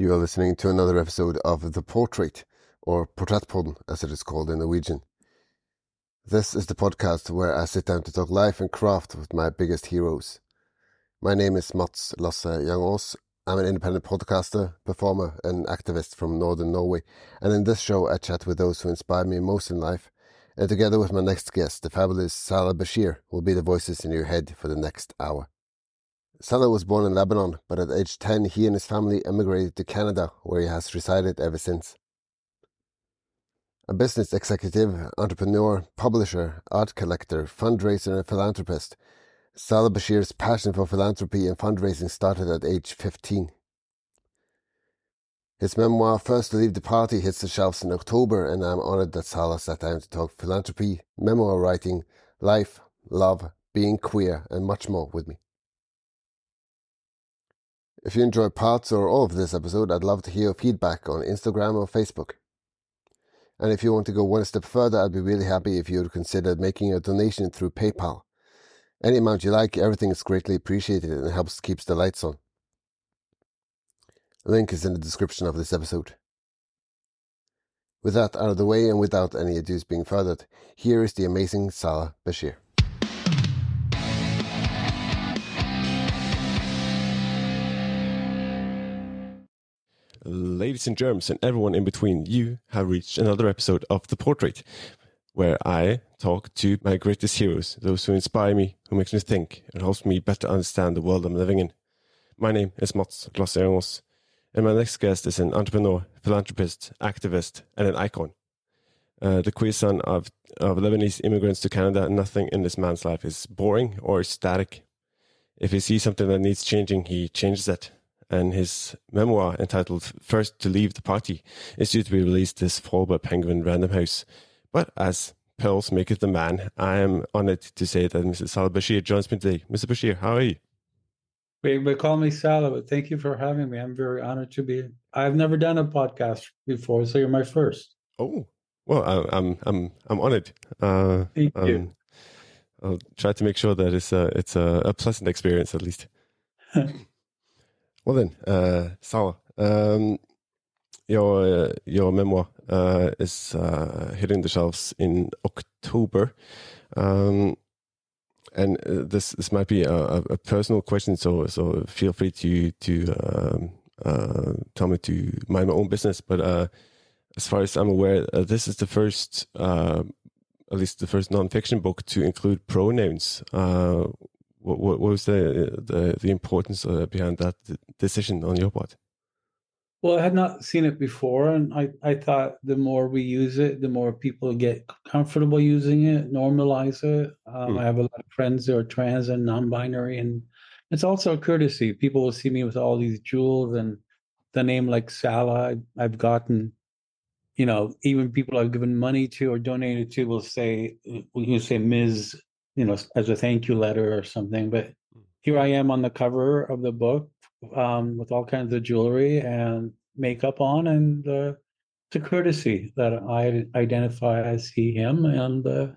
You are listening to another episode of The Portrait, or Portrettpodden as it is called in Norwegian. This is the podcast where I sit down to talk life and craft with my biggest heroes. My name is Mats Lasse Jangås. I'm an independent podcaster, performer, and activist from Northern Norway, and in this show I chat with those who inspire me most in life, and together with my next guest, the fabulous Salah Bachir, will be the voices in your head for the next hour. Salah was born in Lebanon, but at age 10 he and his family emigrated to Canada, where he has resided ever since. A business executive, entrepreneur, publisher, art collector, fundraiser, and philanthropist, Salah Bachir's passion for philanthropy and fundraising started at age 15. His memoir, First to Leave the Party, hits the shelves in October, and I'm honored that Salah sat down to talk philanthropy, memoir writing, life, love, being queer, and much more with me. If you enjoy parts or all of this episode, I'd love to hear your feedback on Instagram or Facebook. And if you want to go one step further, I'd be really happy if you would consider making a donation through PayPal. Any amount you like, everything is greatly appreciated and helps keeps the lights on. Link is in the description of this episode. With that out of the way and without any ado being furthered, here is the amazing Salah Bachir. Ladies and germs and everyone in between, you have reached another episode of The Portrait, where I talk to my greatest heroes, those who inspire me, who makes me think, and helps me better understand the world I'm living in. My name is Mats Lasse and my next guest is an entrepreneur, philanthropist, activist, and an icon. Uh, the queer son of, of Lebanese immigrants to Canada, nothing in this man's life is boring or static. If he sees something that needs changing, he changes it and his memoir entitled First to Leave the Party is due to be released this fall by Penguin Random House. But as Pearls maketh the man, I am honored to say that Mr. Salah Bachir joins me today. Mr. Bachir, how are you? Wait, but call me Salah, but thank you for having me. I'm very honored to be. I've never done a podcast before, so you're my first. Oh, well, I, I'm I'm I'm honored. Uh, thank um, you. I'll try to make sure that it's a it's a, a pleasant experience at least. Well then, uh, Salah, um, your uh, your memoir uh, is uh, hitting the shelves in October, um, and uh, this this might be a, a, personal question, so so feel free to to um, uh, tell me to mind my own business. But as far as I'm aware, this is the first. at least the first non-fiction book to include pronouns what, what, was the, the, the importance uh, behind that decision on your part? Well, I had not seen it before, and I, I thought the more we use it, the more people get comfortable using it, normalize it. Um, mm. I have a lot of friends who are trans and non-binary, and it's also a courtesy. People will see me with all these jewels and the name like Salah. I've gotten, you know, even people I've given money to or donated to will say, you say Ms you know, as a thank you letter or something. But hmm. here I am on the cover of the book um, with all kinds of jewelry and makeup on, and uh, it's a courtesy that I identify as he, him, and uh,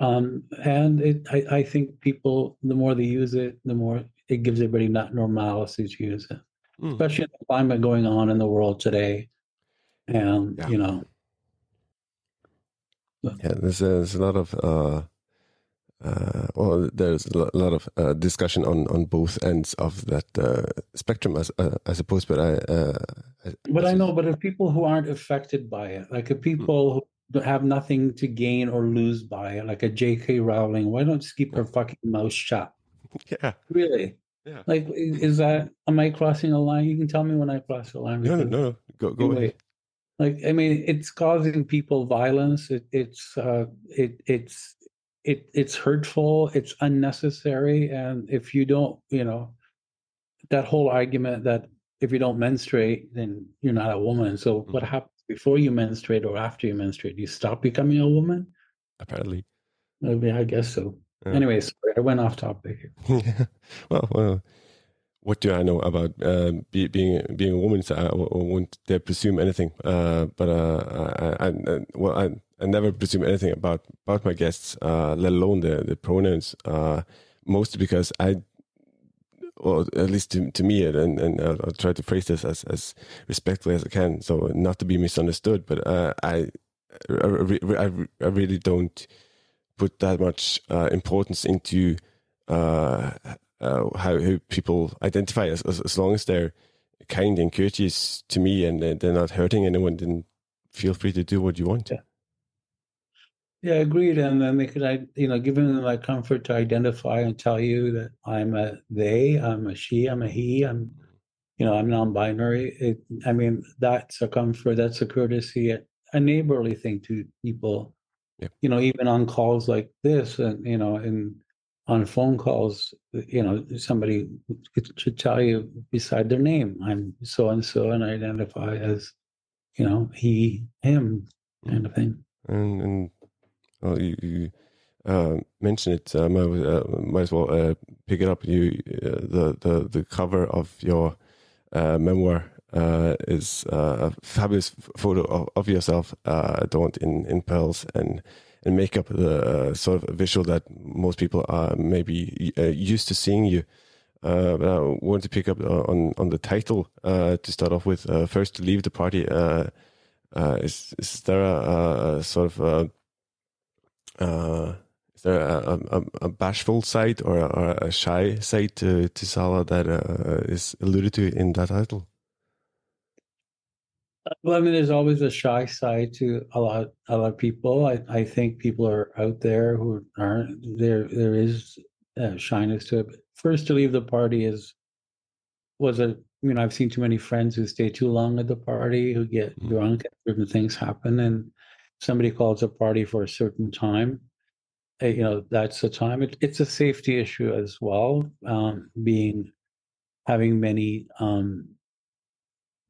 um, and it. I, I think people, the more they use it, the more it gives everybody not normalcy to use it, mm. especially the climate going on in the world today, and yeah. you know. Yeah, there's there's a lot of uh, uh, well, there's a lot of uh, discussion on, on both ends of that uh, spectrum, as uh, I suppose. But I, uh, but I know, but if people who aren't affected by it, like if people who have nothing to gain or lose by it, like a J.K. Rowling, why don't just keep her fucking mouth shut? Yeah, really. Yeah. Like, is that am I crossing a line? You can tell me when I cross a line. No, no, no, no. Go, go anyway, ahead. Like, I mean, it's causing people violence. It, it's, uh, it, it's it it's hurtful it's unnecessary and if you don't you know that whole argument that if you don't menstruate then you're not a woman so mm-hmm. what happens before you menstruate or after you menstruate you stop becoming a woman apparently I, mean, I guess so yeah. anyway i went off topic well well what do I know about uh, be, being being a woman? So I, I won't dare presume anything. Uh, but uh, I, I, well, I, I never presume anything about about my guests, uh, let alone the the pronouns. Uh, mostly because I or at least to, to me, and, and I'll, I'll, try to phrase this as, as respectfully as I can, so not to be misunderstood, but uh, I, I, I, I, really don't put that much uh, importance into uh, uh, how, how people identify as, as, as long as they're kind and courteous to me and they're not hurting anyone, then feel free to do what you want. Yeah. Yeah, agreed. And then they could, I, you know, giving them that comfort to identify and tell you that I'm a they, I'm a she, I'm a he, I'm, you know, I'm non-binary. It, I mean, that's a comfort, that's a courtesy, a, neighborly thing to people. Yep. You know, even on calls like this, and you know, and on phone calls, you know, somebody should tell you beside their name, I'm so and so, and identify as, you know, he, him, hmm. kind of thing. And, and well, you, you uh, mentioned it. Uh, might, uh, as well uh, pick it up. You, uh, the the the cover of your uh, memoir is a fabulous photo of, of yourself adorned in in pearls and and makeup. The sort of visual that most people are maybe used to seeing you. Uh, but I want to pick up on on the title uh, to start off with. Uh, first, to leave the party. is is there a, a sort of uh, is there a, a, a, bashful side or a, or a shy side to, to Salah that uh, is alluded to in that title? Well, I mean, there's always a shy side to a lot, a lot of people. I, I think people are out there who aren't there. There is uh, shyness to it. But first, to leave the party is was a. You know, I've seen too many friends who stay too long at the party, who get mm. drunk, and certain things happen, and somebody calls a party for a certain time, eh, you know, that's the time. It, it's a safety issue as well, um, being having many um,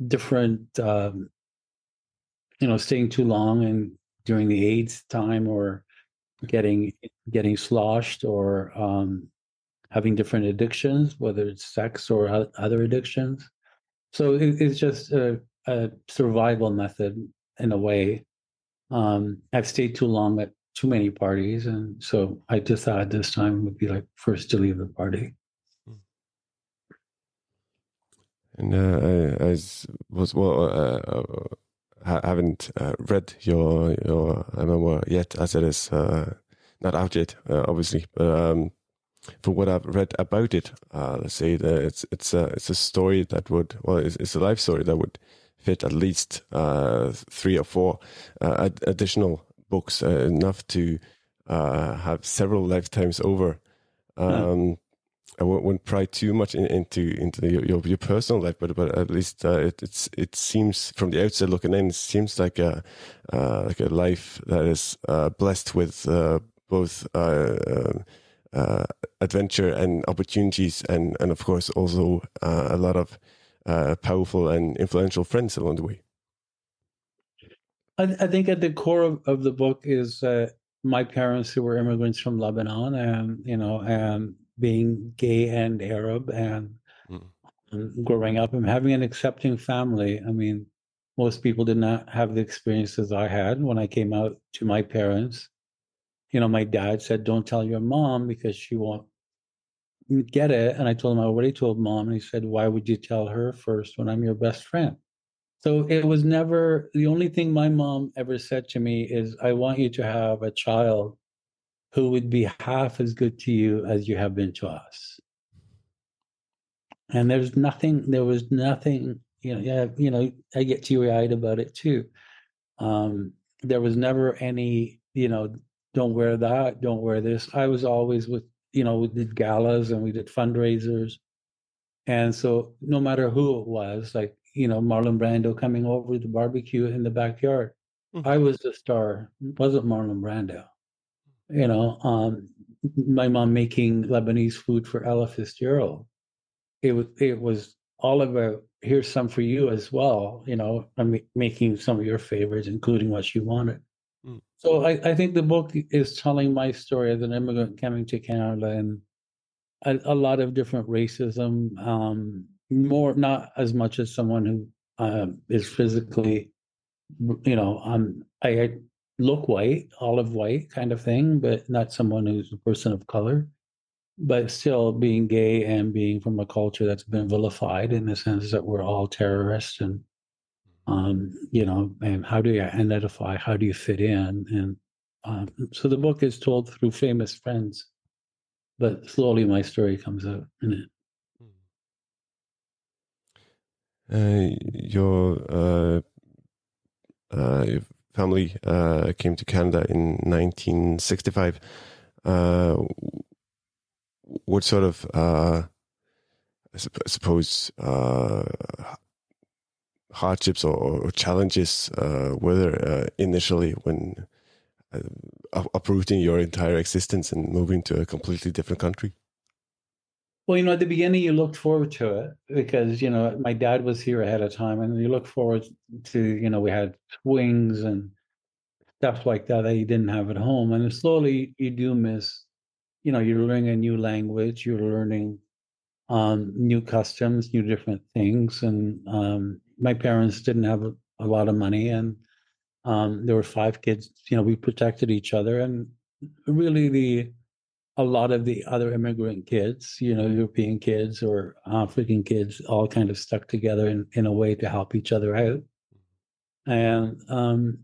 different, um, you know, staying too long and during the AIDS time or getting getting sloshed or um, having different addictions, whether it's sex or other addictions. So it, it's just a, a survival method in a way um, I've stayed too long at too many parties, and so I just thought this time would be like first to leave the party. And uh, I, I, was well, uh, uh, haven't uh, read your your memoir yet, as it is uh, not out yet, uh, obviously. But um, what I've read about it, let's say that it's it's a it's a story that would well, it's, it's a life story that would fit at least uh, three or four uh, additional books, uh, enough to uh, have several lifetimes over. Um, I won't pry too much in, into into your, your, your personal life, but but at least uh, it it's it seems from the outside looking in, it seems like a uh, like a life that is blessed with both adventure and opportunities, and and of course also a lot of uh, powerful and influential friends along the way? I, I think at the core of, of the book is uh, my parents who were immigrants from Lebanon, and you know, and being gay and Arab, and, mm. and growing up and having an accepting family. I mean, most people did not have the experiences I had when I came out to my parents. You know, my dad said, "Don't tell your mom because she won't get it. And I told him I already told mom. And he said, Why would you tell her first when I'm your best friend? So it was never the only thing my mom ever said to me is, I want you to have a child who would be half as good to you as you have been to us. And there's nothing, there was nothing, you know, yeah, you know, I get teary eyed about it too. Um, there was never any, you know, don't wear that, don't wear this. I was always with you know, we did galas and we did fundraisers. And so no matter who it was, like, you know, Marlon Brando coming over the barbecue in the backyard, mm-hmm. I was the star, it wasn't Marlon Brando. You know, um, my mom making Lebanese food for Ella Fitzgerald. It was it was all about here's some for you as well. You know, I'm making some of your favorites, including what she wanted. Mm. So I, I think the book is telling my story as an immigrant coming to Canada and a, a lot of different racism. Um, more not as much as someone who uh, is physically, you know, um, I, I look white, olive white kind of thing, but not someone who's a person of color. but still being gay and being from a culture that's been vilified in the sense that we're all terrorists and um, you know, and how do you identify? How do you fit in? And um, so the book is told through famous friends, but slowly my story comes out in it. Uh, your uh, uh, your family uh, came to Canada in 1965. Uh, what sort of, uh, I suppose, hardships or, or challenges uh, whether there initially when uh, uprooting your entire existence and moving to a completely different country? Well, you know, at the beginning, you looked forward to it because, you know, my dad was here ahead of time and you look forward to, you know, we had swings and stuff like that that you didn't have at home. And slowly you do miss, you know, you're learning a new language, you're learning um, new customs, new different things. And um, my parents didn't have a, a lot of money and um, there were five kids, you know, we protected each other. And really the, a lot of the other immigrant kids, you know, European kids or African kids, all kind of stuck together in, in a way to help each other out. And um,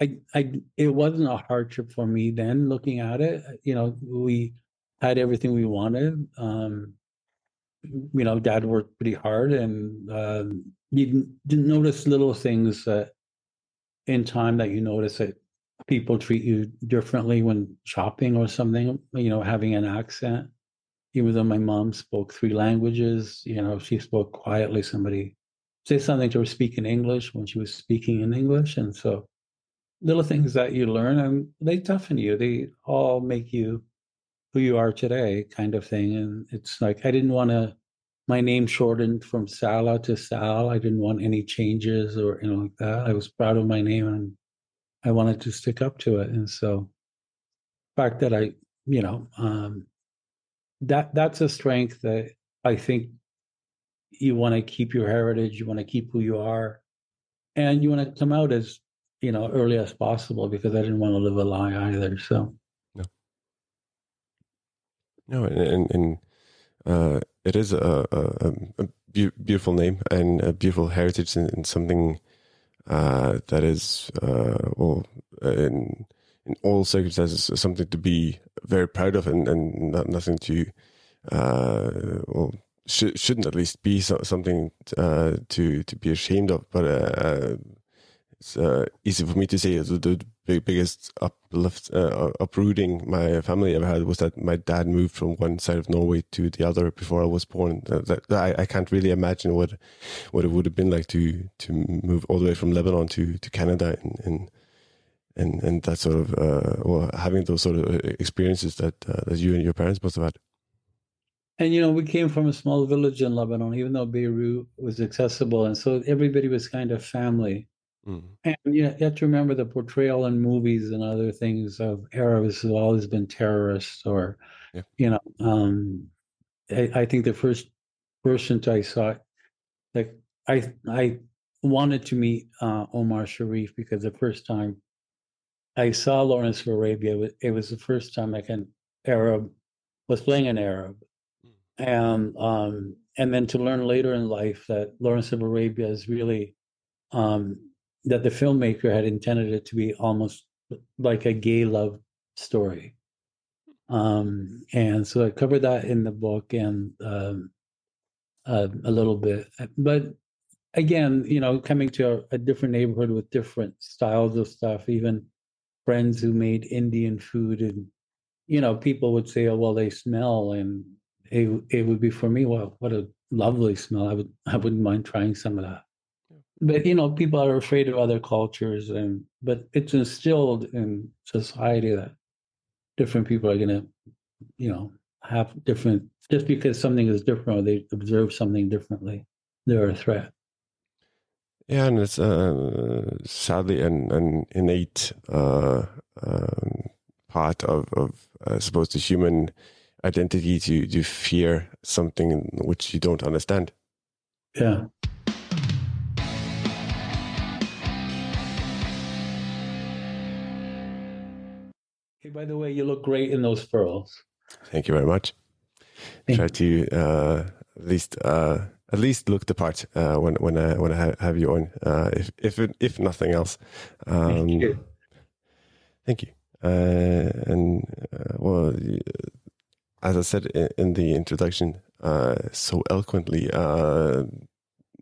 I, I, it wasn't a hardship for me then looking at it. You know, we had everything we wanted. Um, you know, dad worked pretty hard and uh, you didn't, didn't notice little things that in time that you notice that people treat you differently when shopping or something, you know, having an accent. Even though my mom spoke three languages, you know, she spoke quietly. Somebody say something to her speak in English when she was speaking in English. And so little things that you learn and they toughen you. They all make you who you are today, kind of thing. And it's like I didn't want to my name shortened from Salah to Sal. I didn't want any changes or you know like that. I was proud of my name and I wanted to stick up to it. And so, fact that I, you know, um, that that's a strength that I think you want to keep your heritage, you want to keep who you are, and you want to come out as you know early as possible because I didn't want to live a lie either. So, no, and and uh, it is a, a, a, beautiful name and a beautiful heritage and, and something uh, that is uh, well in in all circumstances something to be very proud of and, and not, nothing to uh, well sh- shouldn't at least be so, something uh, to to be ashamed of. But uh, it's easy for me to say the biggest uplift, uh, uprooting my family ever had was that my dad moved from one side of Norway to the other before I was born. That, that I, I, can't really imagine what what it would have been like to to move all the way from Lebanon to to Canada and and and, and that sort of uh, well having those sort of uh, experiences that uh, that you and your parents must have had. And you know, we came from a small village in Lebanon, even though Beirut was accessible, and so everybody was kind of family. Mm. And you, know, you have to remember the portrayal in movies and other things of Arabs have always been terrorists, or yeah. you know, um, I, I, think the first person I saw, like I I wanted to meet uh, Omar Sharif because the first time I saw Lawrence of Arabia, it was the first time like an Arab was playing an Arab, mm. and um, and then to learn later in life that Lawrence of Arabia is really um, that the filmmaker had intended it to be almost like a gay love story. Um, and so I covered that in the book and um, uh, a little bit. But again, you know, coming to a, a, different neighborhood with different styles of stuff, even friends who made Indian food, and you know, people would say, "Oh, well, they smell," and it it would be for me, well, what a lovely smell. I would I wouldn't mind trying some of that but you know people are afraid of other cultures and but it's instilled in society that different people are going to you know have different just because something is different or they observe something differently they're a threat. Yeah and it's uh, sadly an, an innate uh, um, part of, of i suppose the human identity to to fear something which you don't understand. Yeah by the way, you look great in those pearls. Thank you very much. Thank try to uh, at least uh, at least look the part uh, when when I when I have you on, uh, if if if nothing else. Um, thank you. Thank you. Uh, and uh, well, as I said in the introduction, so eloquently,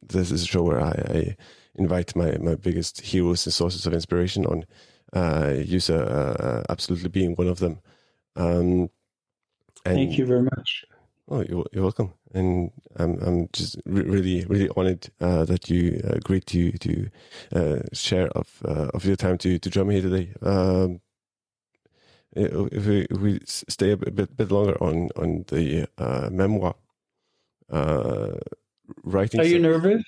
this is a show where I, I, invite my my biggest heroes and sources of inspiration on. Juuso absolutely being one of them. Um, Thank you very much. Oh, you're, you're welcome, and I'm I'm just re- really really honored uh, that you uh, agreed to to uh, share of uh, of your time to to join me here today. Um, if we, if we stay a bit bit longer on on the uh, memoir uh, writing, are you nervous?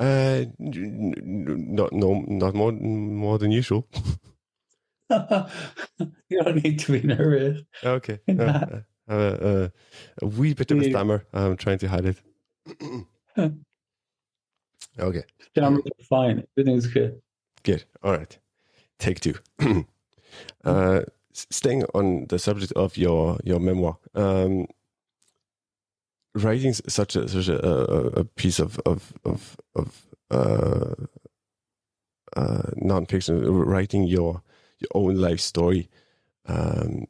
Uh, not no not more more than usual. you don't need to be nervous. Okay. No, a, a, wee bit of a stammer. I'm trying to hide it. okay. Stammer fine. Everything's good. Good. All right. Take two. uh, staying on the subject of your your memoir, um, writing such a such a, a piece of of of, of uh, uh, nonfiction, writing your your own life story. Um,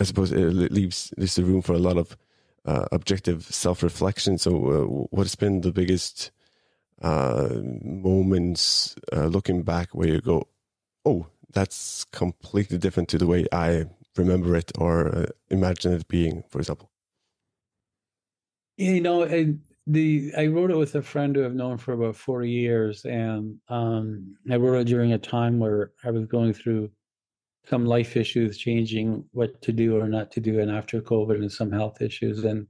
I suppose it leaves leaves room for a lot of uh, objective self reflection. So, uh, what has been the biggest uh, moments uh, looking back where you go, "Oh, that's completely different to the way I remember it or imagine it being," for example? You know, I, the I wrote it with a friend who I've known for about forty years, and um, I wrote it during a time where I was going through some life issues changing what to do or not to do and after covid and some health issues and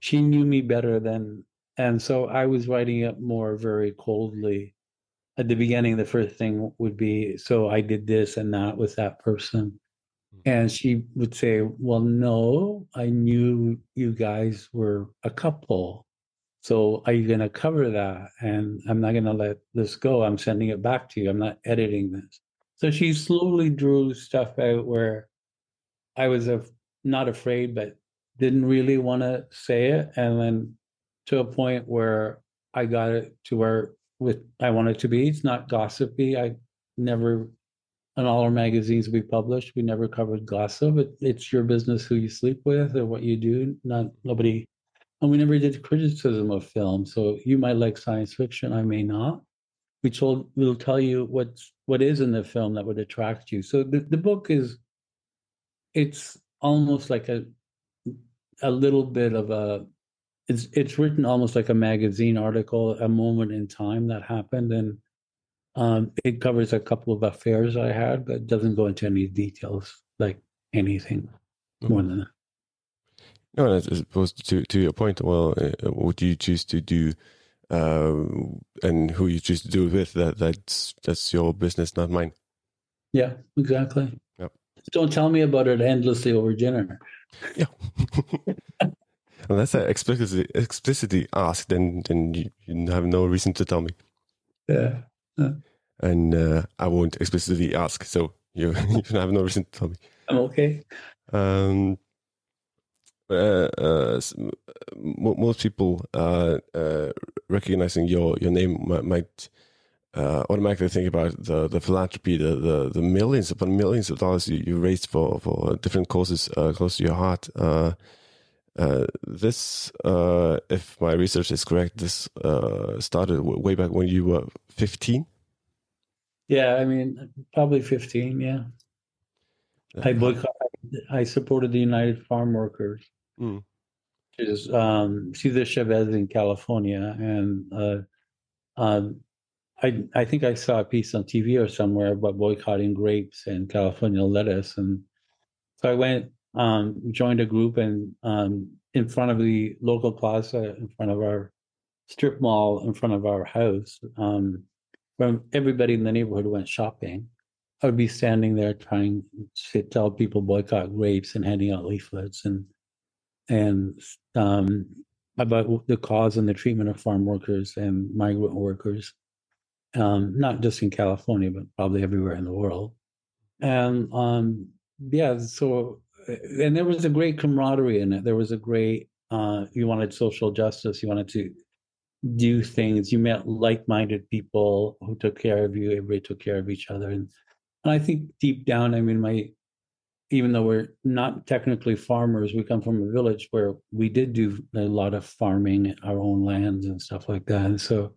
she knew me better than and so i was writing it more very coldly at the beginning the first thing would be so i did this and that with that person. And she would say well no i knew you guys were a couple so are you going to cover that and i'm not going to let this go i'm sending it back to you i'm not editing this so she slowly drew stuff out where I was af- not afraid, but didn't really want to say it. And then to a point where I got it to where with I wanted to be. It's not gossipy. I never in all our magazines we published, we never covered gossip. It, it's your business who you sleep with or what you do. Not nobody and we never did criticism of film. So you might like science fiction, I may not we told we'll tell you what's what is in the film that would attract you. So the, the book is it's almost like a a little bit of a it's it's written almost like a magazine article, a moment in time that happened, and um, it covers a couple of affairs I had, but doesn't go into any details like anything mm-hmm. more than that. No, as opposed to to your point, well, uh, would you choose to do uh, and who you choose to do it with that that's that's your business not mine yeah exactly yep. don't tell me about it endlessly over dinner yeah unless i explicitly explicitly ask then then you, you have no reason to tell me yeah, yeah. And uh, i won't explicitly ask so you you have no reason to tell me i'm okay um uh, uh, most people uh, uh, recognizing your your name might uh, automatically think about the, the philanthropy, the, the, the millions upon millions of dollars you, you raised for for different causes close to your heart. this, if my research is correct, this started way back when you were fifteen. Yeah, I mean, probably fifteen. Yeah, I boycott. I supported the United Farm Workers. Mm. Is um, Cesar Chavez in California, and uh, um, I I think I saw a piece on TV or somewhere about boycotting grapes and California lettuce, and so I went um, joined a group and um, in front of the local plaza, in front of our strip mall, in front of our house, um, when everybody in the neighborhood went shopping. I would be standing there trying to tell people boycott grapes and handing out leaflets and and um, about the cause and the treatment of farm workers and migrant workers, um, not just in California, but probably everywhere in the world. And um, yeah, so and there was a great camaraderie in it. There was a great, uh, you wanted social justice. You wanted to do things. You met like-minded people who took care of you. Everybody took care of each other, and, and I think deep down, I mean, my even though we're not technically farmers, we come from a village where we did do a lot of farming, our own lands and stuff like that. And so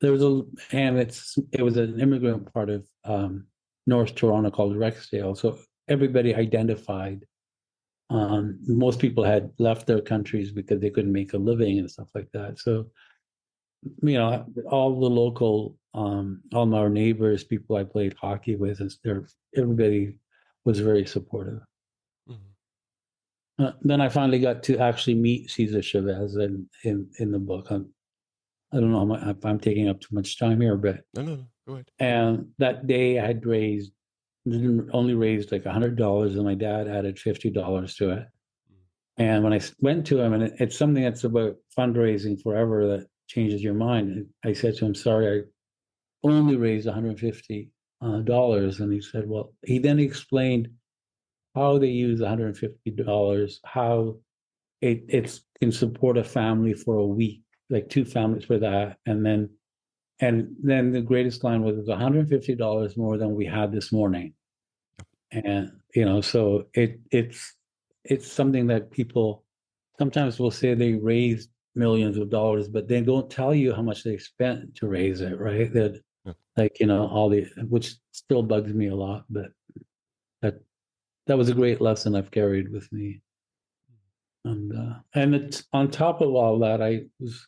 there was a, and it's it was an immigrant part of um, North Toronto called Rexdale. So everybody identified. Um, most people had left their countries because they couldn't make a living and stuff like that. So, you know, all the local, um, all my neighbors, people I played hockey with, everybody was very supportive. Mm-hmm. Uh, then I finally got to actually meet Cesar Chavez in in, in the book. I'm, I don't know if I'm taking up too much time here, but no, no, no, go ahead. And that day I had raised only raised like a hundred dollars, and my dad added fifty dollars to it. Mm-hmm. And when I went to him, and it's something that's about fundraising forever that changes your mind. I said to him, "Sorry, I only raised 150 uh, dollars," and he said, "Well." He then explained how they use 150 dollars, how it it's can support a family for a week, like two families for that, and then and then the greatest line was it's 150 dollars more than we had this morning and you know so it it's it's something that people sometimes will say they raised millions of dollars but they don't tell you how much they spent to raise it right that yeah. like you know all the which still bugs me a lot but that that was a great lesson i've carried with me and uh and it's on top of all that i was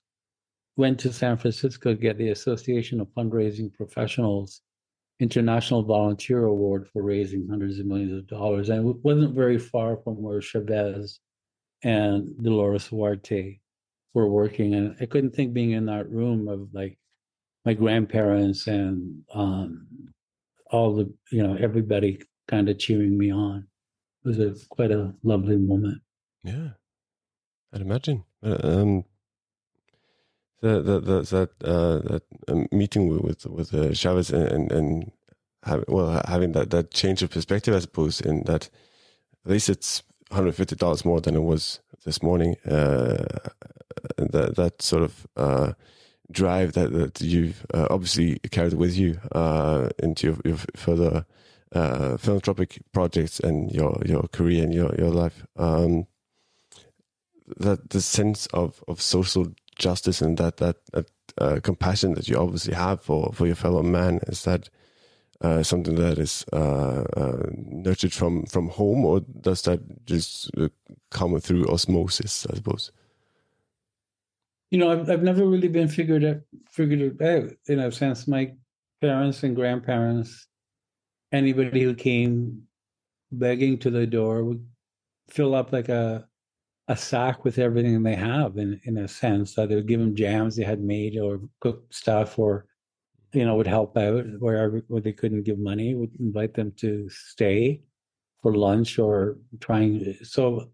went to san francisco to get the association of fundraising professionals International Volunteer Award for raising hundreds of millions of dollars. And it wasn't very far from where Chavez and Dolores Huerta were working. And I couldn't think being in that room of like my grandparents and um, all the, you know, everybody kind of cheering me on. It was a quite a lovely moment. Yeah, I'd imagine. Uh, um, the, the, that uh, that uh, meeting with with uh, Chavez and and have, well having that that change of perspective, I suppose, in that at least it's one hundred fifty dollars more than it was this morning. Uh, that that sort of uh, drive that that you've uh, obviously carried with you uh, into your, your further philanthropic projects and your your career and your your life. Um, that the sense of, of social justice and that that, that uh, compassion that you obviously have for for your fellow man is that uh, something that is uh, uh nurtured from from home or does that just uh, come through osmosis i suppose you know i've, I've never really been figured out figured out you know, since my parents and grandparents anybody who came begging to the door would fill up like a a sack with everything they have in in a sense. That they would give them jams they had made or cooked stuff or you know would help out wherever where they couldn't give money would invite them to stay for lunch or trying so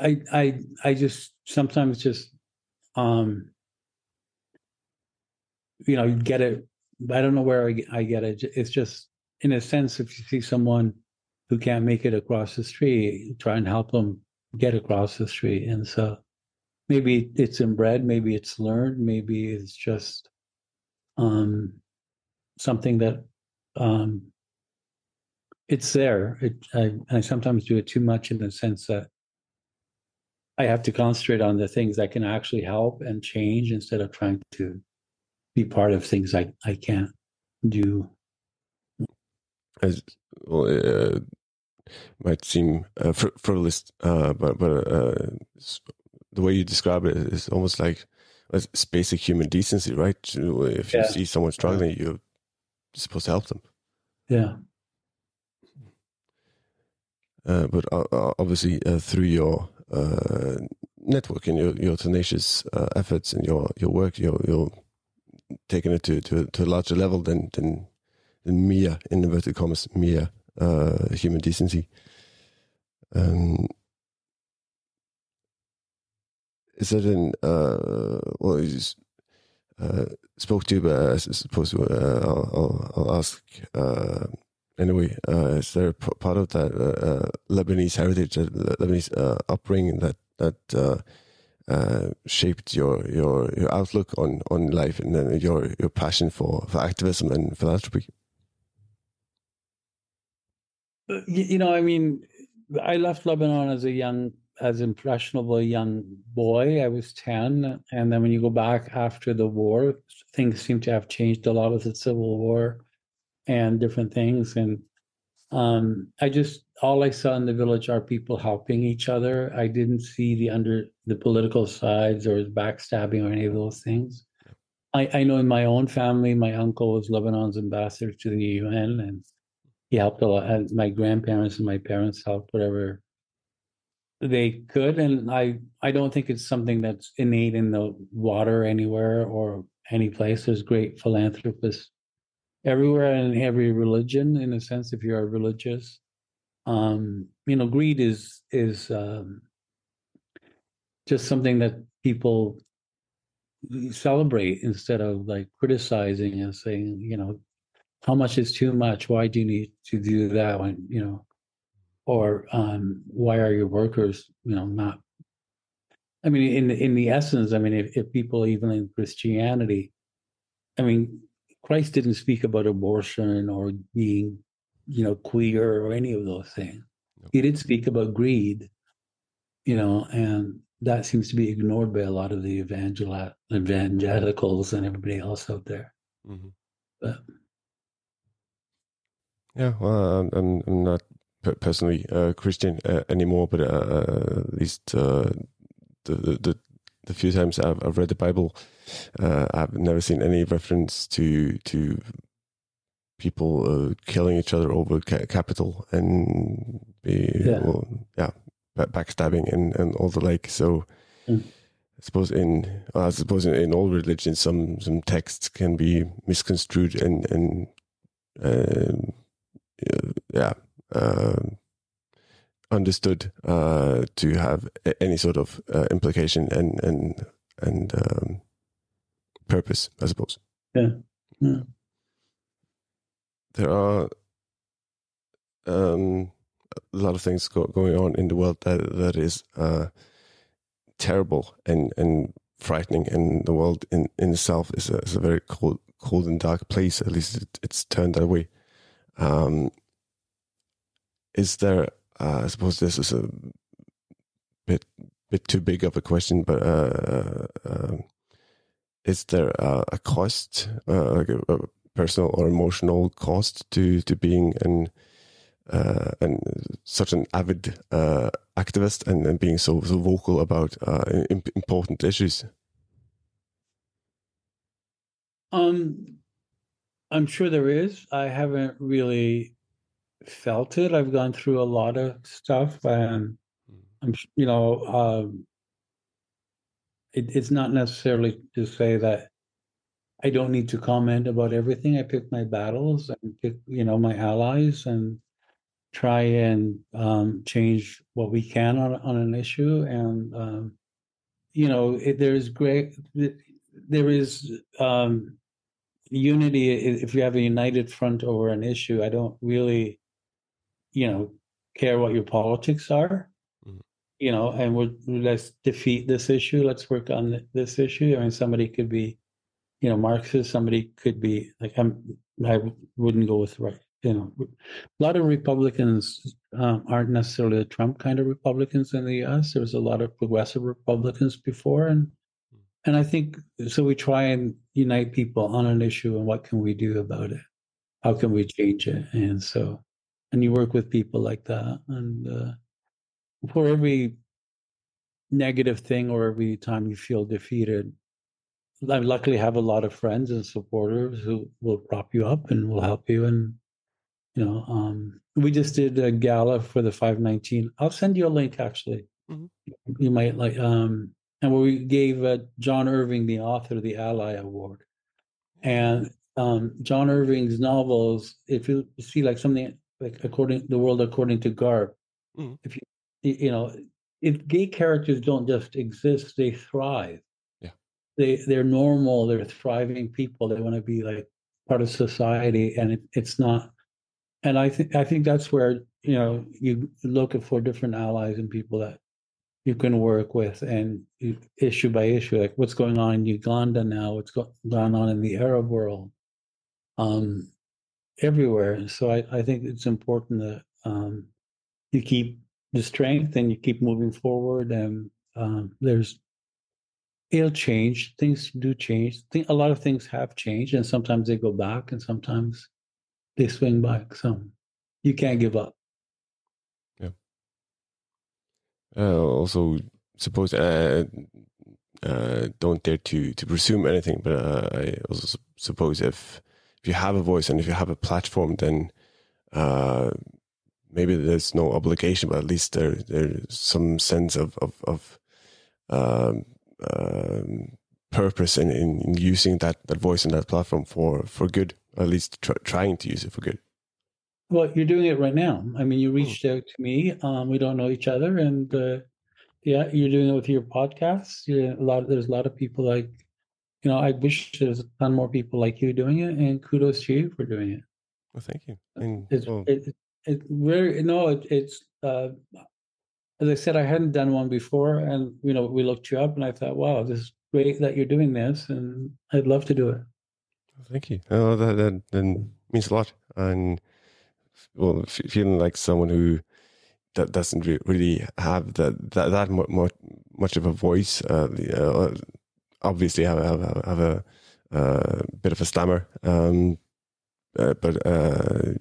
i i i just sometimes just um you know you get it i don't know where i, I get it it's just in a sense if you see someone who can't make it across the street, try and help them get across the street. And so maybe it's inbred, maybe it's learned, maybe it's just um, something that um, it's there. It, I, I sometimes do it too much in the sense that I have to concentrate on the things that can actually help and change instead of trying to be part of things I, I can't do. As well, uh, might seem uh, fr frivolous, uh, but but uh, the way you describe it is almost like it's basic human decency, right? If you yeah. see someone struggling, you're supposed to help them. Yeah. Uh, but uh, obviously, uh, through your network and your, your tenacious efforts and your, your work, you're, you're taking it to, to, to a larger level than, than, than mere, in inverted commas, mere uh, human decency. Um, is that in, uh, well? You just, uh, spoke to, but I suppose uh, I'll, I'll, I'll, ask uh, anyway? Uh, is there part of that uh, uh Lebanese heritage, uh, Lebanese uh, upbringing that that shaped your your your outlook on on life and your your passion for for activism and philanthropy? You know, I mean, I left Lebanon as a young, as impressionable young boy. I was ten, and then when you go back after the war, things seem to have changed a lot with the civil war and different things. And um, I just all I saw in the village are people helping each other. I didn't see the under the political sides or backstabbing or any of those things. I, I know in my own family, my uncle was Lebanon's ambassador to the UN, and he helped a lot. And my grandparents and my parents helped whatever they could. And I I don't think it's something that's innate in the water anywhere or any place. There's great philanthropists everywhere in every religion in a sense if you are religious. Um you know greed is is um just something that people celebrate instead of like criticizing and saying you know how much is too much? Why do you need to do that when you know? Or um why are your workers you know not i mean in in the essence i mean if, if people even in christianity i mean Christ didn't speak about abortion or being, you know, queer or any of those things. Nope. He did speak about greed, you know, and that seems to be ignored by a lot of the evangel- evangelicals and everybody else out there. Mm-hmm. But yeah, well, I'm I'm not personally a Christian uh, anymore, but uh, uh, at least uh, the, the the few times I've, I've read the Bible, uh, I've never seen any reference to to people uh, killing each other over ca- capital and be, yeah, well, yeah backstabbing and, and all the like. So mm. I suppose in I suppose in, in, all religions, some some texts can be misconstrued and and uh, yeah. Uh, understood uh, to have any sort of uh, implication and and and um, purpose, I suppose. Yeah. yeah. There are um, a lot of things go, going on in the world that that is uh, terrible and and frightening, and the world in, in itself is a, is a very cold cold and dark place. At least it, it's turned that way. Um, is there uh, I suppose this is a bit bit too big of a question, but uh, uh, is there a cost, uh, like a, a, personal or emotional cost to to being an uh, and such an avid uh, activist and, and, being so so vocal about important issues? Um, I'm sure there is. I haven't really felt it. I've gone through a lot of stuff, and hmm. I'm, you know, um, it, it's not necessarily to say that I don't need to comment about everything. I pick my battles and pick, you know, my allies and try and um, change what we can on on an issue. And um, you know, it, there is great, there is um, unity if you have a united front over an issue. I don't really you know, care what your politics are, mm-hmm. you know, and let's defeat this issue. Let's work on this issue. I mean, somebody could be, you know, Marxist. Somebody could be like, I'm, I wouldn't go with right. You know, a lot of Republicans um, aren't necessarily the Trump kind of Republicans in the U.S. There was a lot of progressive Republicans before, and and I think so. We try and unite people on an issue, and what can we do about it? How can we change it? And so and you work with people like that and uh, for every negative thing or every time you feel defeated i luckily have a lot of friends and supporters who will prop you up and will help you and you know um, we just did a gala for the 519 i'll send you a link actually. Mm-hmm. you might like um and we gave uh, john irving the author of the ally award. And um, john irving's novels if you see like something like according the world according to Garp. Mm. If you you know, if gay characters don't just exist, they thrive. Yeah, they they're normal. They're thriving people. They want to be like part of society, and it, it's not and I think I think that's where you know you look for different allies and people that you can work with and issue by issue, like what's going on in Uganda now, what's going on in the Arab world, um, everywhere. So I, I think it's important that um, you keep the strength and you keep moving forward. And um, there's it'll change. Things do change. a lot of things have changed, and sometimes they go back, and sometimes they swing back. So you can't give up. Yeah. Uh, also, suppose uh, uh, don't dare to to presume anything, but uh, I also suppose if if you have a voice and if you have a platform, then uh, maybe there's no obligation, but at least there there's some sense of of, of um, um, purpose in, in using that, that voice and that platform for, for good, at least tr- trying to use it for good. Well, you're doing it right now. I mean, you hmm. reached out to me. Um, we don't know each other, and uh, yeah, you're doing it with your podcasts. Yeah, a lot. There's a lot of people like, you know, I wish there's a ton more people like you doing it, and kudos to you for doing it. Well, thank you. And, it's well, it, it, it very no, it, it's uh, as I said, I hadn't done one before, and you know, we looked you up, and I thought, wow, this is great that you're doing this, and I'd love to do it. Thank you. Oh, that, that, that means a lot, and well, feeling like someone who that doesn't really have that that, that much, much of a voice. Uh, uh, obviously, have have, have a uh, bit of a stammer, um, uh, but uh,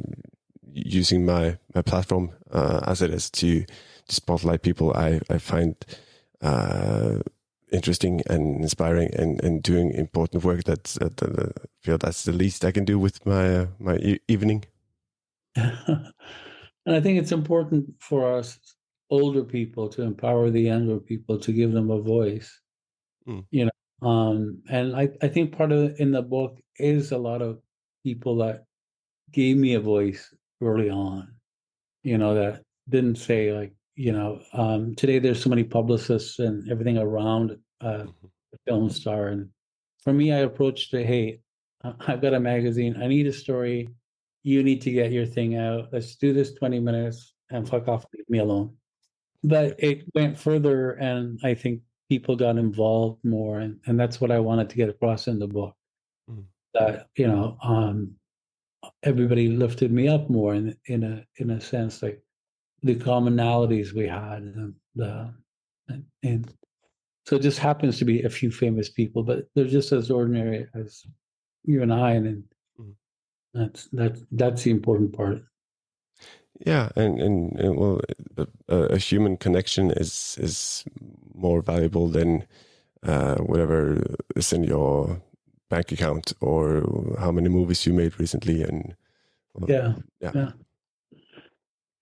using my my platform uh, as it is to to spotlight people I, I find uh, interesting and inspiring and, and doing important work that's uh, I feel that's the least I can do with my uh, my e evening. and I think it's important for us older people to empower the younger people to give them a voice. Mm. You know, um, and I, I think part of it in the book is a lot of people that gave me a voice early on. You know, that didn't say like, you know, um, today there's so many publicists and everything around uh, mm-hmm. film star. And for me, I approached it, hey, I've got a magazine. I need a story. You need to get your thing out. Let's do this 20 minutes and fuck off, leave me alone. But it went further, and I think people got involved more. And, and that's what I wanted to get across in the book. Mm. That, you know, um, everybody lifted me up more in, in a in a sense like the commonalities we had and the and, and so it just happens to be a few famous people, but they're just as ordinary as you and I, and, mm-hmm. that's that's that's the important part. Yeah, and and, and well, a, a, human connection is is more valuable than uh, whatever is in your bank account or how many movies you made recently, and well, yeah, yeah, yeah.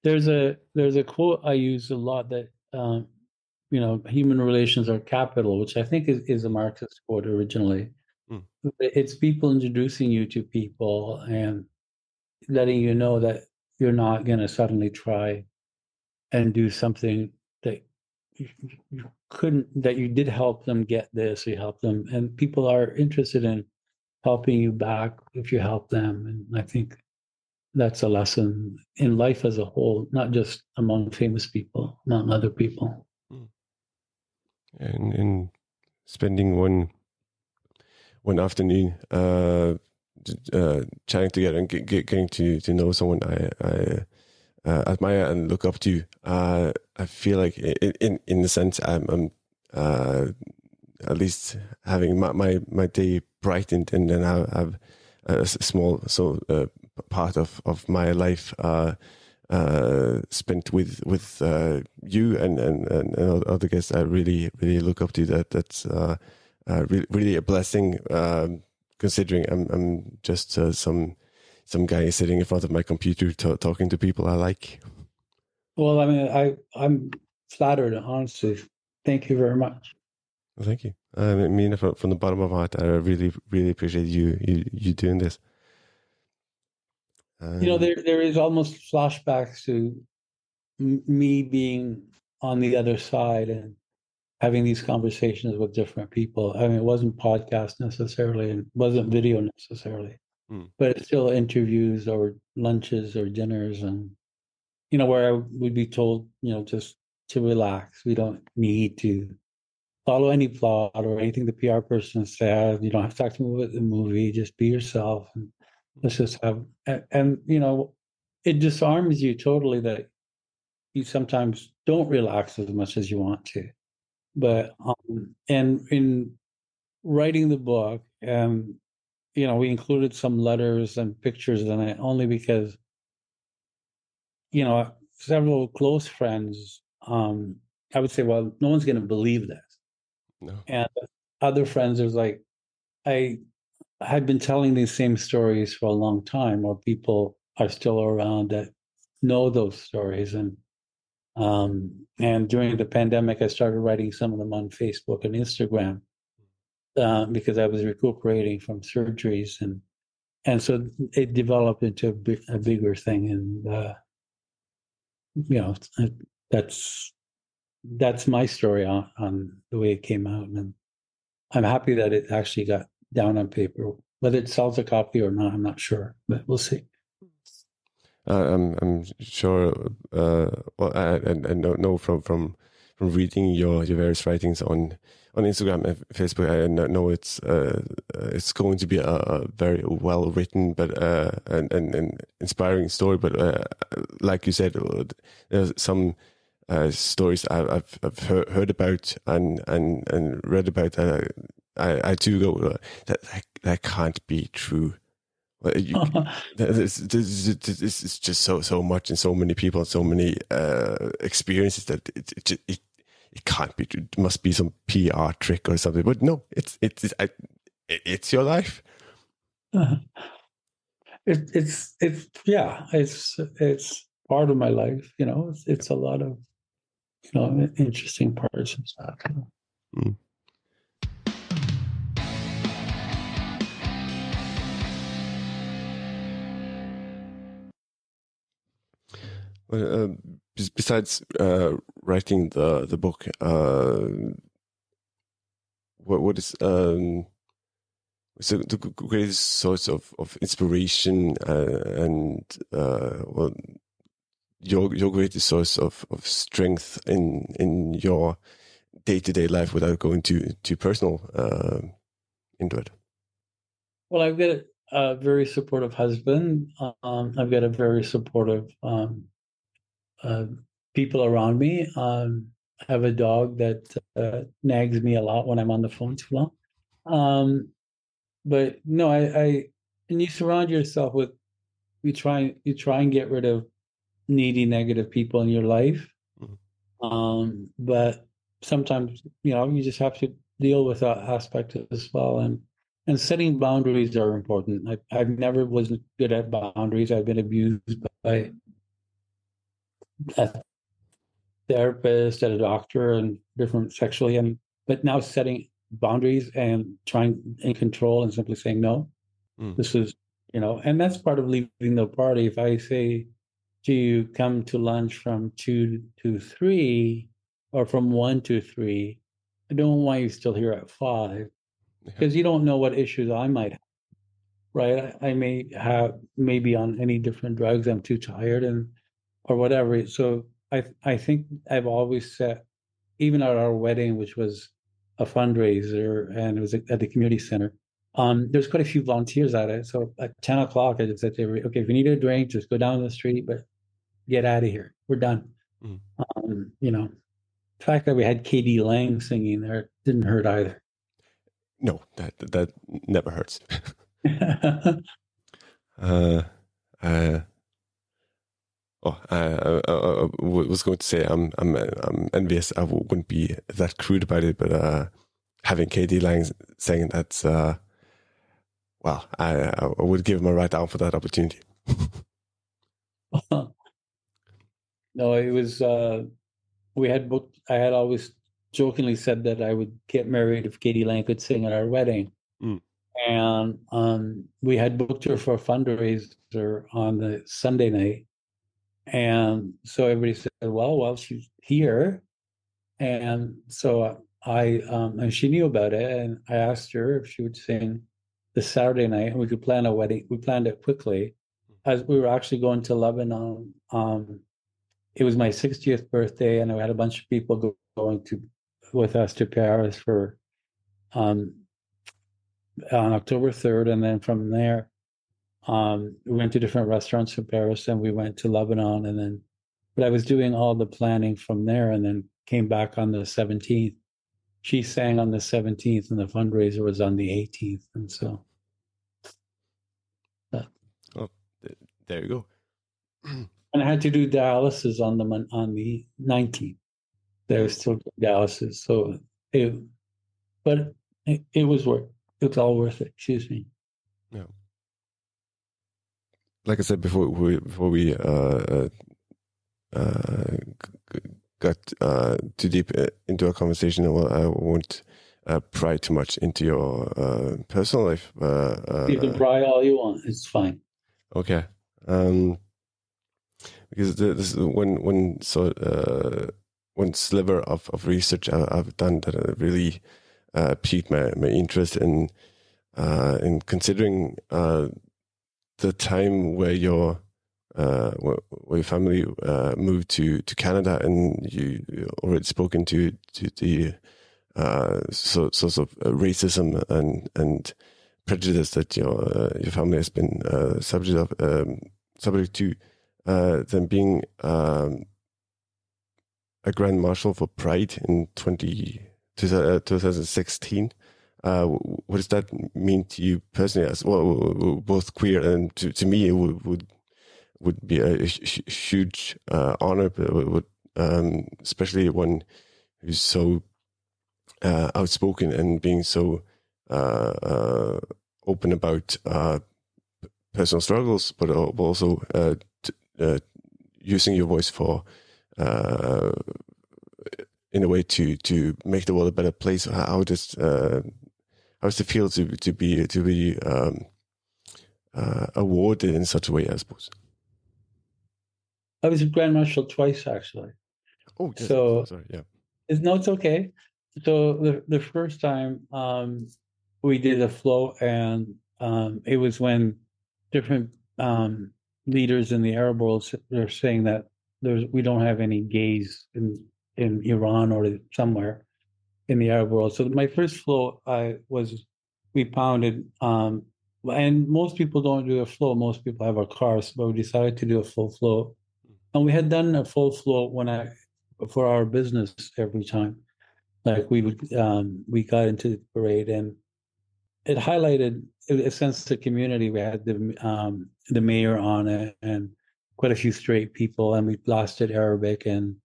There's a there's a quote I use a lot that um, you know human relations are capital, which I think is, is a Marxist quote originally. Mm. It's people introducing you to people and letting you know that you're not going to suddenly try and do something that you, couldn't that you did help them get this you help them and people are interested in helping you back if you help them and i think that's a lesson in life as a whole, not just among famous people, among other people. Hmm. And in spending one one afternoon uh, uh, chatting together and get, get, getting to, to know someone I, I uh, admire and look up to, uh, I feel like in in, in the sense I'm, I'm uh, at least having my, my, my day brightened and then I have a small so uh, part of of my life uh, uh, spent with with uh, you and, and and other guests. I really really look up to that. That's uh, uh, really, really a blessing. Um, considering I'm I'm just some some guy sitting in front of my computer talking to people I like. Well, I mean, I I'm flattered, honestly. Thank you very much. Well, thank you. I mean, from, from the bottom of my heart, I really, really appreciate you you, you doing this. Um, you know, there there is almost flashbacks to m- me being on the other side and having these conversations with different people. I mean, it wasn't podcast necessarily, it wasn't video necessarily. Mm. but it's still interviews or lunches or dinners, and you know where I would be told, you know, just to relax. We don't need to follow any plot or anything the PR person said. You don't have to talk to me about the movie. Just be yourself, and let's just have. And, and you know, it disarms you totally that you sometimes don't relax as much as you want to. But um, and in writing the book, and you know, we included some letters and pictures in it only because you know several close friends. Um, I would say, well, no one's going to believe this. No. And other friends was like, I had been telling these same stories for a long time, or people are still around that know those stories. And um, and during the pandemic, I started writing some of them on Facebook and Instagram uh, because I was recuperating from surgeries, and and so it developed into a, big, a bigger thing. And uh, you know, that's that's my story on, on the way it came out, and I'm happy that it actually got down on paper. Whether it sells a copy or not, I'm not sure, but we'll see. Uh, I'm I'm sure. Uh, well, I, I, I know from from from reading your your various writings on on Instagram and Facebook. I know it's uh, it's going to be a, a very well written but uh, and, and, and inspiring story. But uh, like you said, uh, there's some uh, stories I've I've heard, about and and and read about that I I too go that that, that can't be true. You, is just so so much and so many people and so many uh, experiences that it, it it, it can't be. It must be some PR trick or something. But no, it's it's it's, it's your life. Uh, it, it's it's yeah, it's it's part of my life. You know, it's it's a lot of you know interesting parts and stuff. You mm. Uh, besides uh, writing the the book, uh, what what is um, so the greatest source of, of inspiration uh, and uh, well, your your greatest source of, of strength in in your day to day life without going too too personal uh, into it. Well, I've got a very supportive husband. Um, I've got a very supportive um, uh, people around me. Um, I have a dog that uh, nags me a lot when I'm on the phone too long. Um, but no, I, I, and you surround yourself with, you try, you try and get rid of needy, negative people in your life. Mm-hmm. Um, but sometimes, you know, you just have to deal with that aspect as well. And, and setting boundaries are important. I, I've never was good at boundaries. I've been abused by a therapist, and a doctor, and different sexually, and but now setting boundaries and trying in control and simply saying no. Mm. This is you know, and that's part of leaving the party. If I say to you, come to lunch from two to three, or from one to three, I don't want you still here at five because you don't know what issues I might have. Right? I, I may have maybe on any different drugs. I'm too tired and or whatever. So I I think I've always said, even at our wedding, which was a fundraiser and it was at the community center. Um, there's quite a few volunteers at it. So at 10 o'clock, I just said to everybody, okay, if you need a drink, just go down the street, but get out of here. We're done. Mm. Um, you know, the fact that we had k.d. lang singing there didn't hurt either. No, that that never hurts. uh, uh, Oh, I, I, I, was going to say I'm I'm I'm envious. I wouldn't be that crude about it, but uh, having k.d. lang saying that, uh, well, I, I would give him a right arm for that opportunity. no, it was uh, we had booked. I had always jokingly said that I would get married if k.d. lang could sing at our wedding. Mm. And um, we had booked her for a fundraiser on the Sunday night and so everybody said, well, well, she's here. And so I, um, and she knew about it. And I asked her if she would sing the Saturday night, and we could plan a wedding. We planned it quickly, as we were actually going to Lebanon. Um, it was my 60th birthday, and I had a bunch of people go, going to with us to Paris for um, on October 3rd, and then from there, um, we went to different restaurants in Paris, and we went to Lebanon, and then. But I was doing all the planning from there, and then came back on the 17th. She sang on the 17th, and the fundraiser was on the 18th, and so. oh, there you go. and I had to do dialysis on the on the 19th. There was still dialysis, so it, but it, it was worth. It was all worth it. Excuse me. Like I said before, we, before we uh, uh, got uh, too deep uh, into a conversation, I won't uh, pry too much into your uh, personal life. Uh, you can pry all you want. It's fine. Okay. Um, because this is one one so uh, one sliver of, of research I, have done that really uh, piqued my, my interest in uh, in considering uh, the time where your uh, where your family uh, moved to, to Canada and you already spoken to to the uh, so, sorts of racism and and prejudice that your your family has been subject of um, subject to uh, then being um, a Grand Marshal for Pride in 20, 2016. Uh, what does that mean to you personally? As well, both queer and to, to me, it would would, would be a, huge uh, honor, but would, um, especially one who's so uh, outspoken and being so uh, uh, open about uh, personal struggles, but also using your voice for in a way to to make the world a better place. How does uh, does it feel to to be to be um, uh, awarded in such a way? I suppose. I was a grand marshal twice, actually. Oh, yes, so sorry, yeah. It's, no, it's okay. So the the first time um, we did a flow, and um, it was when different um, leaders in the Arab world are saying that there's we don't have any gays in in Iran or somewhere in the Arab world. So my first flow I was we pounded um, and most people don't do a flow. Most people have a cars, but we decided to do a full flow. And we had done a full flow when I for our business every time. Like we would um, we got into the parade and it highlighted a sense of community. We had the um, the mayor on it and quite a few straight people, and we blasted Arabic and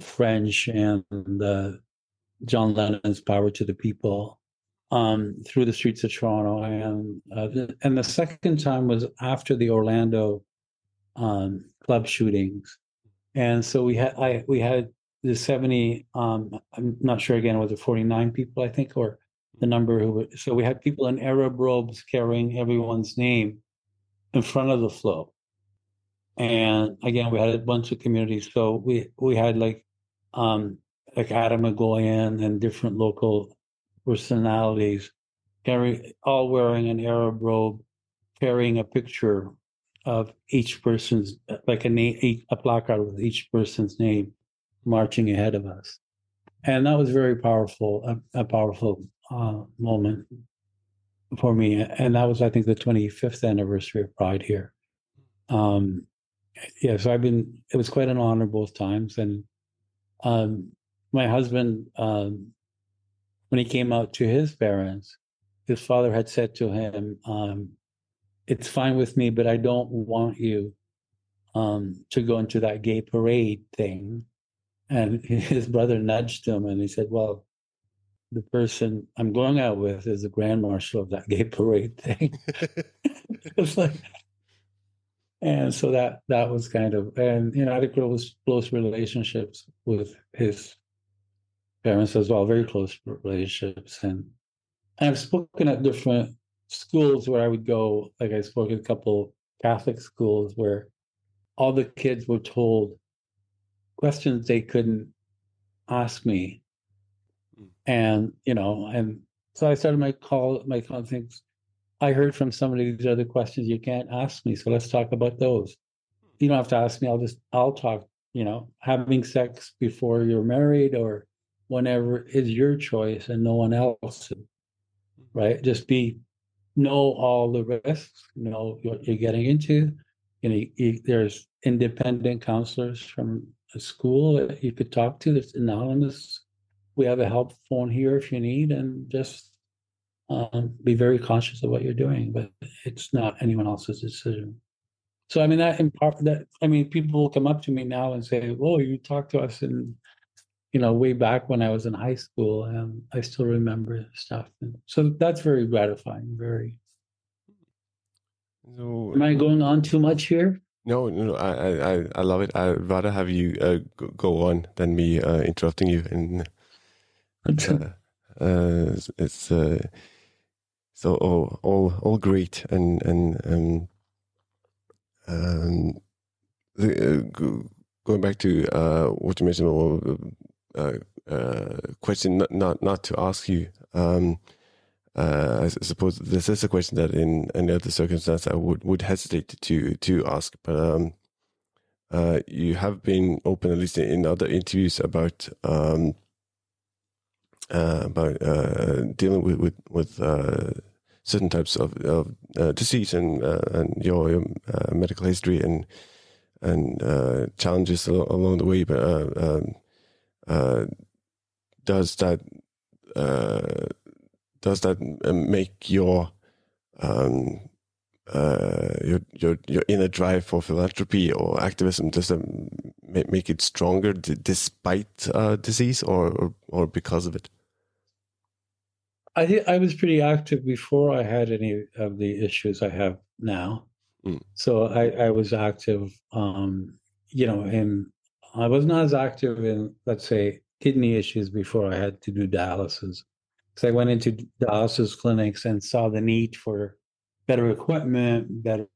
French and uh, John Lennon's "Power to the People" um, through the streets of Toronto. And uh, and the second time was after the Orlando um, club shootings, and so we had I we had the seventy. Um, I'm not sure again was it forty nine people I think or the number who were, so we had people in Arab robes carrying everyone's name in front of the flow. And again, we had a bunch of communities. So we we had like um like Atom Egoyan and different local personalities carry all wearing an Arab robe, carrying a picture of each person's like a name a placard with each person's name marching ahead of us. And that was very powerful, a, a powerful uh, moment for me, and that was I think the 25th anniversary of Pride here. Um, yeah, so I've been. It was quite an honor both times, and um, my husband, um, when he came out to his parents, his father had said to him, um, "It's fine with me, but I don't want you um, to go into that gay parade thing." And his brother nudged him, and he said, "Well." the person I'm going out with is the grand marshal of that gay parade thing. it's like, and so that that was kind of, and you know, I had close close relationships with his parents as well, very close relationships, and I've spoken at different schools where I would go. Like I spoke at a couple Catholic schools where all the kids were told questions they couldn't ask me mm. and you know and so i started my call my things I heard from somebody these are the questions you can't ask me, so let's talk about those. Hmm. You don't have to ask me. I'll just I'll talk. You know, having sex before you're married or whenever is your choice and no one else. Right? Just be know all the risks. Know what you're getting into. You know, you, there's independent counselors from a school that you could talk to. That's anonymous. We have a help phone here if you need, and just um, be very conscious of what you're doing, but it's not anyone else's decision. So I mean that in part that I mean people will come up to me now and say, "Whoa, you talked to us in you know way back when I was in high school, and I still remember stuff." And so that's very gratifying. Very. So, Am I going on too much here? No, no, I, I, I love it. I'd rather have you uh, go on than me uh, interrupting you. And uh, uh, it's uh, so all all all great and and um, um the, uh, going back to uh, what you mentioned uh, uh, question not, not not to ask you um, uh, I suppose this is a question that in any other circumstance I would would hesitate to to ask but um, uh, you have been open at least in other interviews about um, uh, about uh, dealing with with, with uh, certain types of, of uh, disease and uh, and your, your uh, medical history and and uh, challenges along the way. But uh, um, uh, does that does that make your um, your your your inner drive for philanthropy or activism does that make it stronger despite disease or, or or because of it? I think I was pretty active before I had any of the issues I have now. Mm. So I, I was active, um, you know, and I was not as active in, let's say, kidney issues before I had to do dialysis. So I went into dialysis clinics and saw the need for better equipment, better,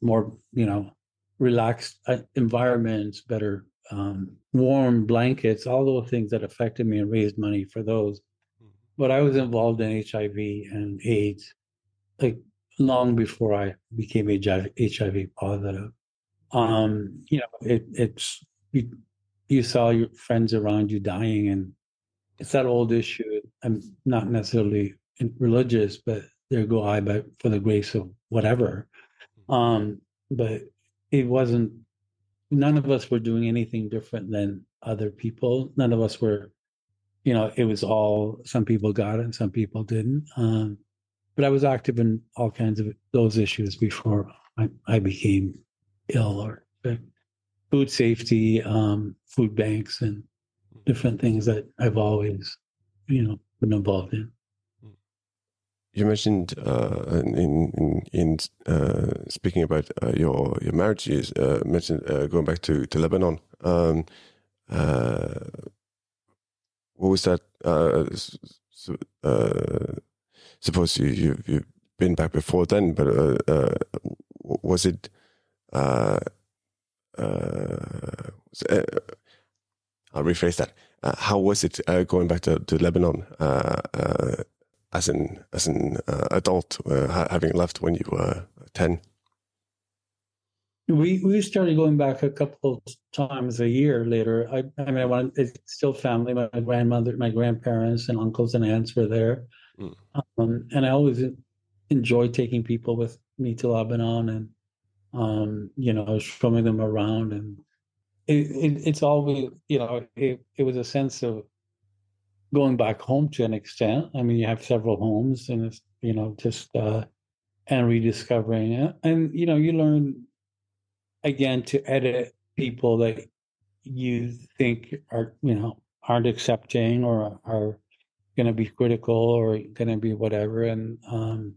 more, you know, relaxed uh, environments, better um, warm blankets, all those things that affected me and raised money for those but I was involved in HIV and AIDS like long before I became HIV, HIV positive. Um, you know, it, it's you, you saw your friends around you dying, and it's that old issue. I'm not necessarily religious, but there go I, but for the grace of whatever. Um, but it wasn't. None of us were doing anything different than other people. None of us were you know, it was all some people got it and some people didn't. Um, but I was active in all kinds of those issues before I, I became ill or food safety, um, food banks, and different things that I've always, you know, been involved in. You mentioned uh, in in, in uh, speaking about uh, your your marriage, uh, mentioned uh, going back to to Lebanon. Um, uh, what was that? Uh, uh, suppose you, you you've been back before then, but uh, uh was it? Uh, uh, I'll rephrase that. how was it going back to, to Lebanon as an as an adult, having left when you were ten? We we started going back a couple times a year later. I I mean I wanted it's still family. My grandmother, my grandparents, and uncles and aunts were there, mm. um, and I always enjoy taking people with me to Lebanon and um, you know showing them around and it, it, it's always you know it, it was a sense of going back home to an extent. I mean you have several homes and it's you know just uh, and rediscovering it and you know you learn again to edit people that you think are you know aren't accepting or are going to be critical or going to be whatever and um,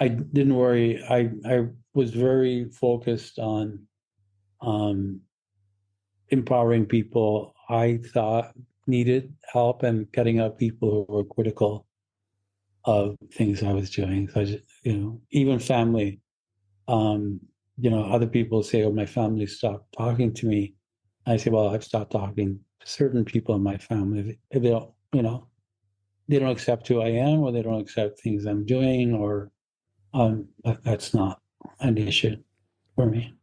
i didn't worry i i was very focused on um, empowering people i thought needed help and cutting out people who were critical of things i was doing so I just, you know even family um, you know, other people say, "Oh, my family stopped talking to me." I say, "Well, I've stopped talking to certain people in my family. If they don't, you know, they don't accept who I am, or they don't accept things I'm doing, or um, that's not an issue for me.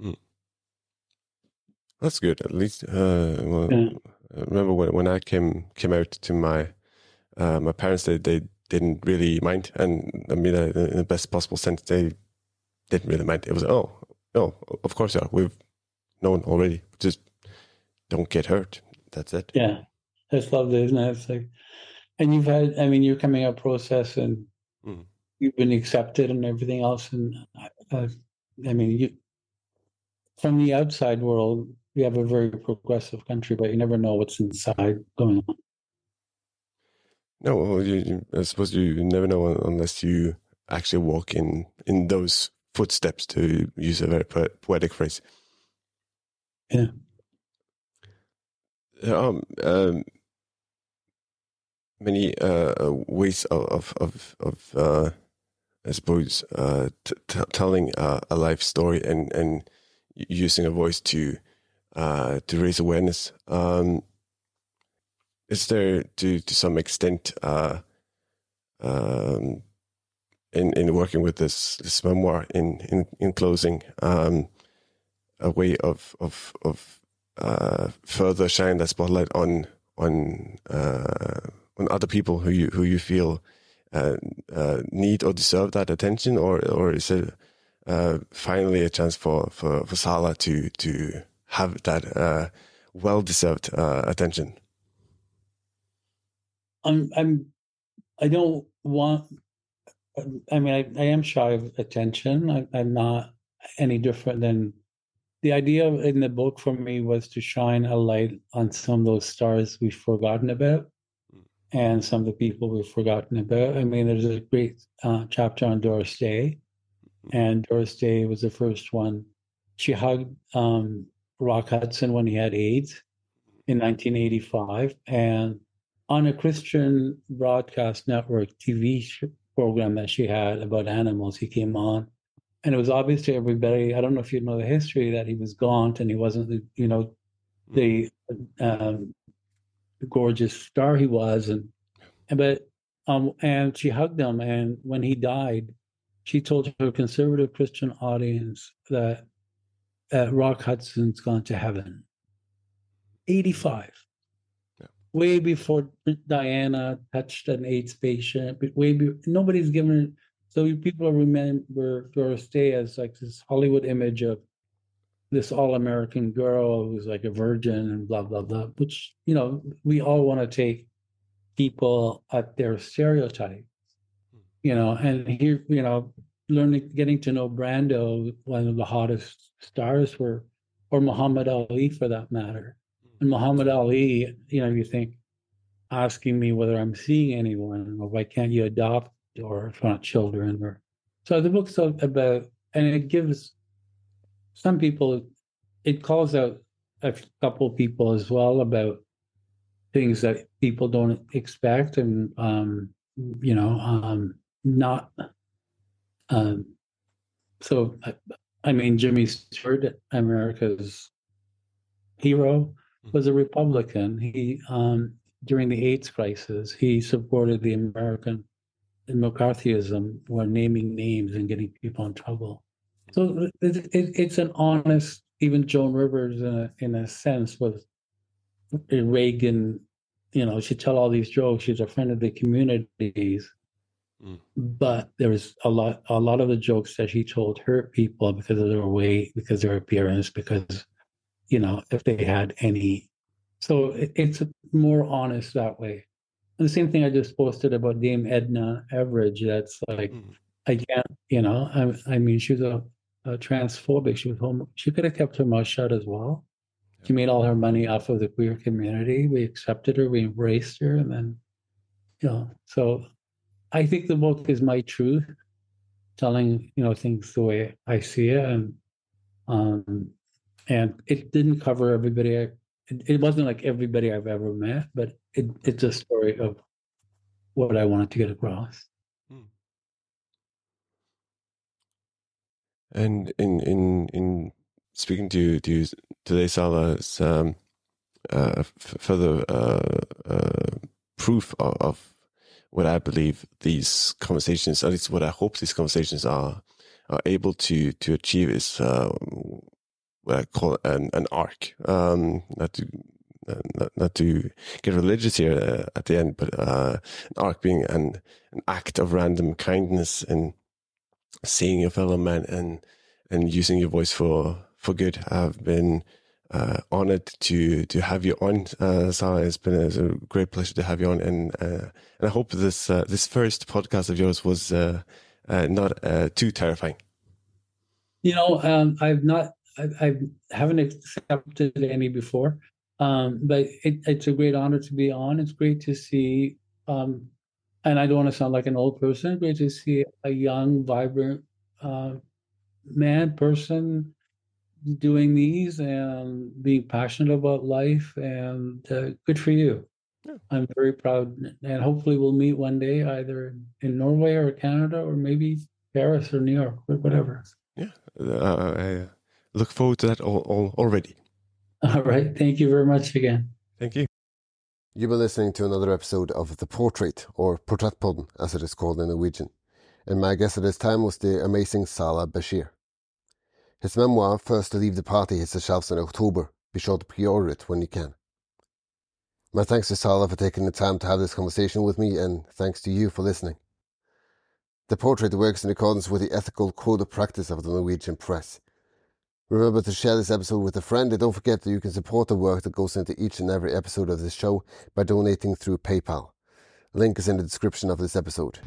Mm. That's good. At least, uh, well, yeah. I remember when when I came came out to my uh, my parents, they they didn't really mind, and I mean, uh, in the best possible sense, they didn't really mind. It was oh oh, of course, yeah, we've known already. Just don't get hurt. That's it. Yeah, that's lovely, isn't it? It's like, and you've had, I mean, you're coming out process, and. You've been accepted and everything else, and uh, I mean, you from the outside world, we have a very progressive country, but you never know what's inside going on. No, well, you, you, I suppose you never know unless you actually walk in in those footsteps, to use a very poetic phrase. Yeah. Um, um, many uh, ways of of of uh, I suppose uh, telling a life story and and using a voice to uh, to raise awareness. Um, is there, to to some extent, uh, um, in in working with this this memoir, in in in closing, um, a way of of of uh, further shining that spotlight on on uh, on other people who you who you feel uh, uh, need or deserve that attention, or or is it finally a chance for for for Salah to to have that uh, well deserved uh, attention? I'm I'm I don't want. I mean, I, I am shy of attention. I, I'm not any different than the idea in the book for me was to shine a light on some of those stars we've forgotten about. And some of the people we've forgotten about. I mean, there's a great uh, chapter on Doris Day, hmm. and Doris Day was the first one. She hugged um, Rock Hudson when he had AIDS in 1985. And on a Christian broadcast network TV program that she had about animals, he came on. And it was obvious to everybody, I don't know if you know the history, that he was gaunt and he wasn't, you know, the, um, the gorgeous star he was. And, and but, um, and she hugged him. And when he died, she told her conservative Christian audience that uh, Rock Hudson's gone to heaven. 85. Yeah. Way before Diana touched an AIDS patient, but way be, nobody's given so people remember Doris Day as like this Hollywood image of this all-American girl who's like a virgin and blah blah blah. Which you know we all want to take people at their stereotypes, you know. And here, you know, learning, getting to know Brando, one of the hottest stars were, or Muhammad Ali for that matter. Hmm. And Muhammad Ali, you know, you think asking me whether I'm seeing anyone or why can't you adopt or if not children or so the book's about and it gives some people it calls out a couple people as well about things that people don't expect and um you know um not um, so, I mean, Jimmy Stewart, America's hero, hmm. was a Republican. He, um, during the AIDS crisis, he supported the American McCarthyism, where naming names and getting people in trouble. So it, it, it's an honest. Even Joan Rivers, in a, in a sense, was Reagan. You know, she tell all these jokes. She's a friend of the communities Mm. But there was a lot a lot of the jokes that she told hurt people because of their weight, because of their appearance, because you know, if they had any so it, it's more honest that way. And the same thing I just posted about Dame Edna Everage. That's like mm. I can't, you know, I, I mean, she's a, a transphobic. She was home. She could have kept her mouth shut as well. She made all her money off of the queer community. We accepted her, we embraced her, and then, you know, so I think the book is my truth, telling you know things the way I see it, and um, and it didn't cover everybody. I, it, it wasn't like everybody I've ever met, but it, it's a story of what I wanted to get across. And in in in speaking to to you today, Salah, um, uh, further uh, uh, proof of, of what I believe these conversations, at least what I hope these conversations are, are able to to achieve is uh, what I call an an arc. Um, not to not, not to get religious here uh, at the end, but uh, an arc being an an act of random kindness and seeing your fellow man and and using your voice for for good. I've been uh, honored to to have you on, uh, Salah. It's been a, it's a, great pleasure to have you on, and uh, and I hope this uh, this first podcast of yours was uh, uh, not too terrifying. You know, um, I've not, I, I, haven't accepted any before, um, but it, it's a great honor to be on. It's great to see, um, and I don't want to sound like an old person. but to see a young, vibrant man, person doing these and being passionate about life and uh, good for you. Yeah. i'm very proud and hopefully we'll meet one day either in norway or canada or maybe paris or new york or whatever. Yeah uh, i look forward to that all, all, already. All right. Thank you very much again. Thank you You've been listening to another episode of The Portrait, or Portrettpodden as it is called in Norwegian. And my guest at this time was the amazing Salah Bachir. His memoir, First to Leave the Party, hits the shelves in October. Be sure to pre-order it when you can. My thanks to Salah for taking the time to have this conversation with me, and thanks to you for listening. The portrait works in accordance with the ethical code of practice of the Norwegian press. Remember to share this episode with a friend, and don't forget that you can support the work that goes into each and every episode of this show by donating through PayPal. Link is in the description of this episode.